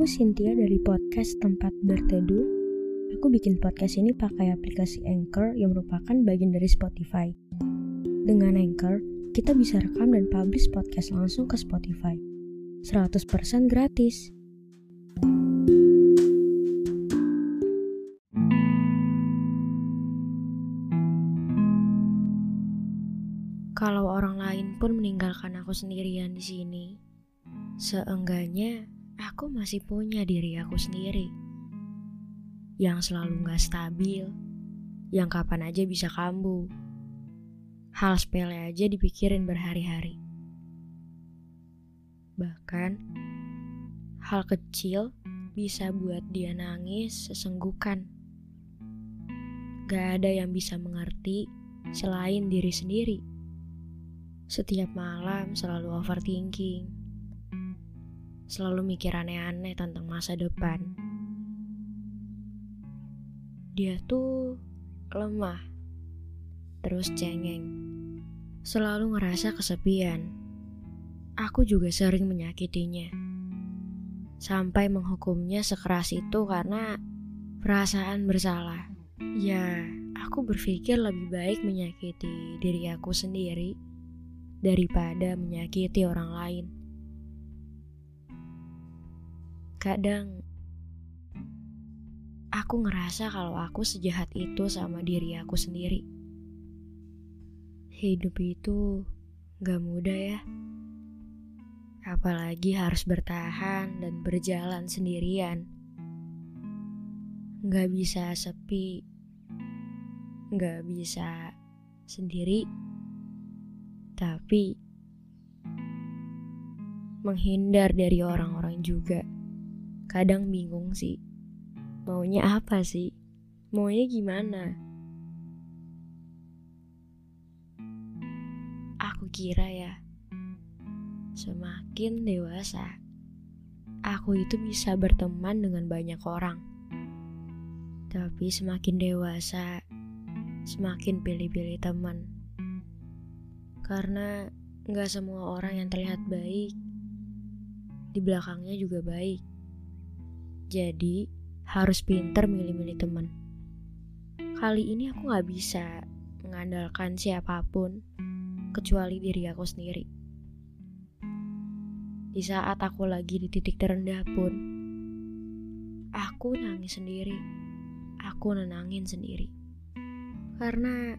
Aku Cynthia dari podcast Tempat Berteduh. Aku bikin podcast ini pakai aplikasi Anchor yang merupakan bagian dari Spotify. Dengan Anchor, kita bisa rekam dan publish podcast langsung ke Spotify. 100% gratis. Kalau orang lain pun meninggalkan aku sendirian di sini, seenggaknya aku masih punya diri aku sendiri yang selalu gak stabil, yang kapan aja bisa kambuh. Hal sepele aja dipikirin berhari-hari. Bahkan, hal kecil bisa buat dia nangis sesenggukan. Gak ada yang bisa mengerti selain diri sendiri. Setiap malam selalu overthinking. Selalu mikir aneh-aneh tentang masa depan. Dia tuh lemah, terus cengeng. Selalu ngerasa kesepian. Aku juga sering menyakitinya. Sampai menghukumnya sekeras itu karena perasaan bersalah. Ya, aku berpikir lebih baik menyakiti diri aku sendiri daripada menyakiti orang lain. Kadang aku ngerasa kalau aku sejahat itu sama diri aku sendiri. Hidup itu gak mudah ya. Apalagi harus bertahan dan berjalan sendirian. Gak bisa sepi, gak bisa sendiri tapi menghindar dari orang-orang juga. Kadang bingung sih. Maunya apa sih? Maunya gimana? Aku kira ya, semakin dewasa, aku itu bisa berteman dengan banyak orang. Tapi semakin dewasa, semakin pilih-pilih teman karena nggak semua orang yang terlihat baik di belakangnya juga baik. Jadi harus pinter milih-milih teman. Kali ini aku nggak bisa mengandalkan siapa pun kecuali diri aku sendiri. Di saat aku lagi di titik terendah pun, aku nangis sendiri. Aku nenangin sendiri. Karena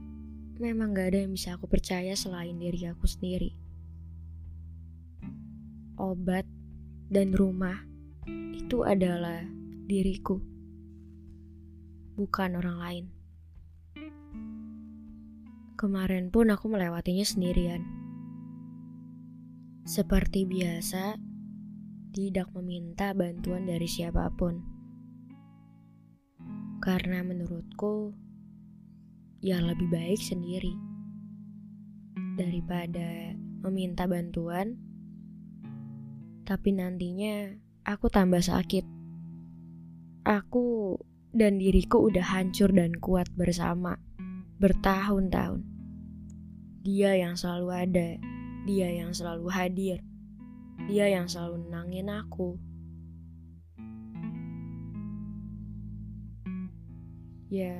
memang gak ada yang bisa aku percaya selain diri aku sendiri. Obat dan rumah itu adalah diriku, bukan orang lain. Kemarin pun aku melewatinya sendirian. Seperti biasa, tidak meminta bantuan dari siapa pun. Karena menurutku, ya lebih baik sendiri daripada meminta bantuan, tapi nantinya aku tambah sakit. Aku dan diriku udah hancur dan kuat bersama bertahun-tahun. Dia yang selalu ada, dia yang selalu hadir, dia yang selalu nenangin aku. Ya,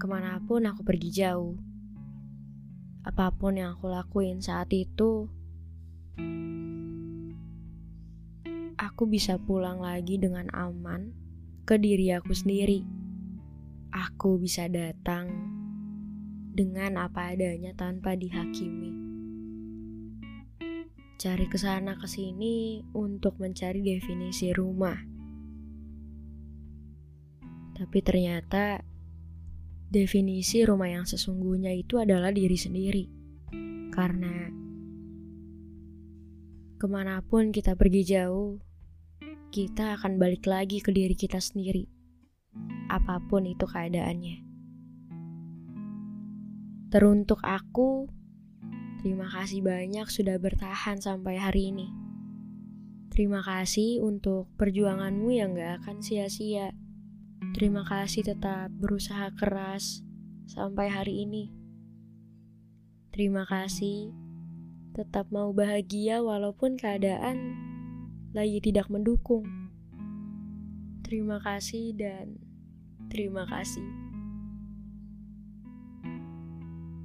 Ke mana pun aku pergi jauh, apa pun yang aku lakuin saat itu, aku bisa pulang lagi dengan aman ke diri aku sendiri. Aku bisa datang dengan apa adanya tanpa dihakimi. Cari ke sana ke sini untuk mencari definisi rumah. Tapi ternyata Definisi rumah yang sesungguhnya itu adalah diri sendiri. Karena ke mana pun kita pergi jauh, kita akan balik lagi ke diri kita sendiri. Apa pun itu keadaannya. Teruntuk aku, terima kasih banyak sudah bertahan sampai hari ini. Terima kasih untuk perjuanganmu yang gak akan sia-sia. Terima kasih tetap berusaha keras sampai hari ini. Terima kasih tetap mau bahagia walaupun keadaan lagi tidak mendukung. Terima kasih dan terima kasih.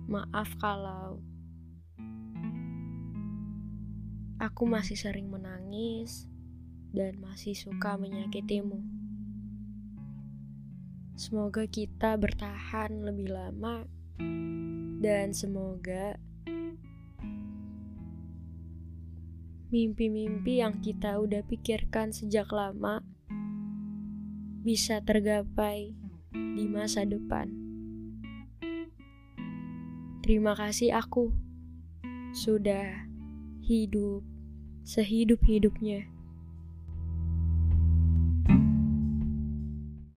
Maaf kalau aku masih sering menangis dan masih suka menyakitimu. Semoga kita bertahan lebih lama dan semoga mimpi-mimpi yang kita udah pikirkan sejak lama bisa tergapai di masa depan. Terima kasih aku sudah hidup sehidup-hidupnya.